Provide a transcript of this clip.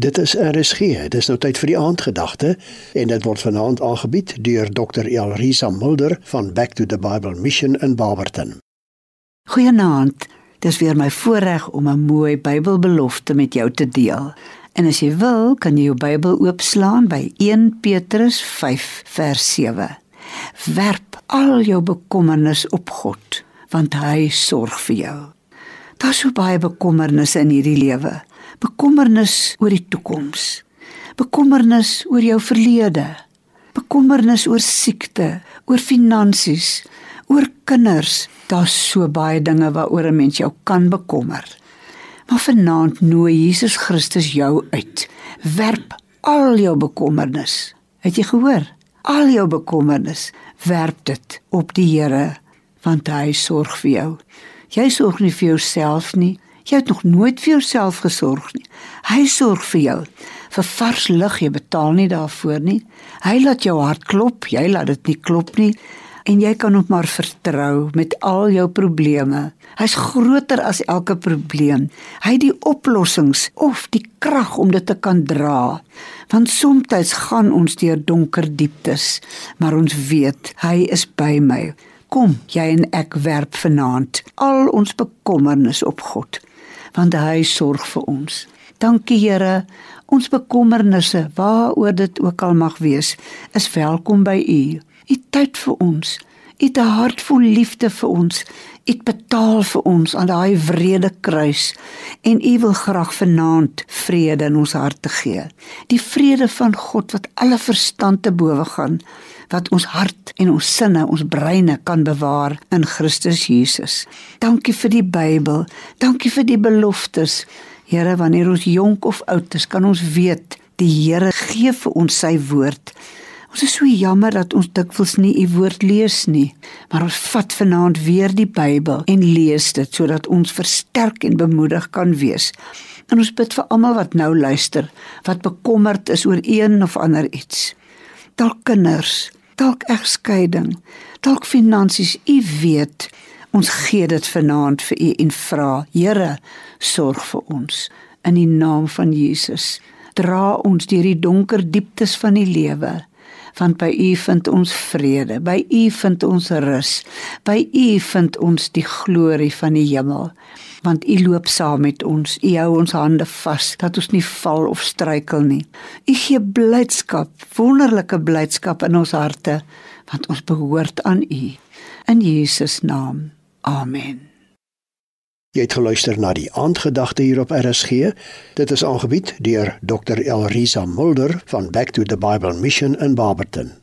Dit is RSG. Dit is nou tyd vir die aandgedagte en dit word vanaand aangebied deur Dr. Elrisa Mulder van Back to the Bible Mission in Barberton. Goeienaand. Dis weer my voorreg om 'n mooi Bybelbelofte met jou te deel. En as jy wil, kan jy jou Bybel oopslaan by 1 Petrus 5 vers 7. Werp al jou bekommernis op God, want hy sorg vir jou. Daar's so baie bekommernisse in hierdie lewe bekommernis oor die toekoms, bekommernis oor jou verlede, bekommernis oor siekte, oor finansies, oor kinders. Daar's so baie dinge waaroor 'n mens jou kan bekommer. Maar vanaand nooi Jesus Christus jou uit. Werp al jou bekommernis. Het jy gehoor? Al jou bekommernis, werp dit op die Here, want hy sorg vir jou. Jy sorg nie vir jouself nie, Jy het nog nooit vir jouself gesorg nie. Hy sorg vir jou. Vir vars lug jy betaal nie daarvoor nie. Hy laat jou hart klop, jy laat dit nie klop nie. En jy kan hom maar vertrou met al jou probleme. Hy's groter as elke probleem. Hy het die oplossings of die krag om dit te kan dra. Want soms gaan ons deur donker dieptes, maar ons weet hy is by my. Kom, jy en ek werp vanaand al ons bekommernis op God want hy sorg vir ons. Dankie Here. Ons bekommernisse, waaroor dit ook al mag wees, is welkom by U. U tyd vir ons. U het 'n hart vol liefde vir ons. U het betaal vir ons aan daai wrede kruis en U wil graag vanaand vrede in ons harte gee. Die vrede van God wat alle verstand te bowe gaan, wat ons hart en ons sinne, ons breine kan bewaar in Christus Jesus. Dankie vir die Bybel. Dankie vir die beloftes. Here, wanneer ons jonk of oud is, kan ons weet die Here gee vir ons sy woord. Ons is so jammer dat ons dikwels nie u woord lees nie, maar ons vat vanaand weer die Bybel en lees dit sodat ons versterk en bemoedig kan wees. En ons bid vir almal wat nou luister, wat bekommerd is oor een of ander iets. Dalk kinders, dalk egskeiding, dalk finansies, u weet. Ons gee dit vanaand vir u en vra, Here, sorg vir ons in die naam van Jesus. Dra ons deur die donker dieptes van die lewe, want by u vind ons vrede, by u vind ons rus, by u vind ons die glorie van die hemel want U loop saam met ons. U hou ons hande vas dat ons nie val of struikel nie. U gee blydskap, wonderlike blydskap in ons harte want ons behoort aan U. In Jesus naam. Amen. Jy het geluister na die aandgedagte hier op RSG. Dit is aangebied deur Dr. Elrisa Mulder van Back to the Bible Mission in Barberton.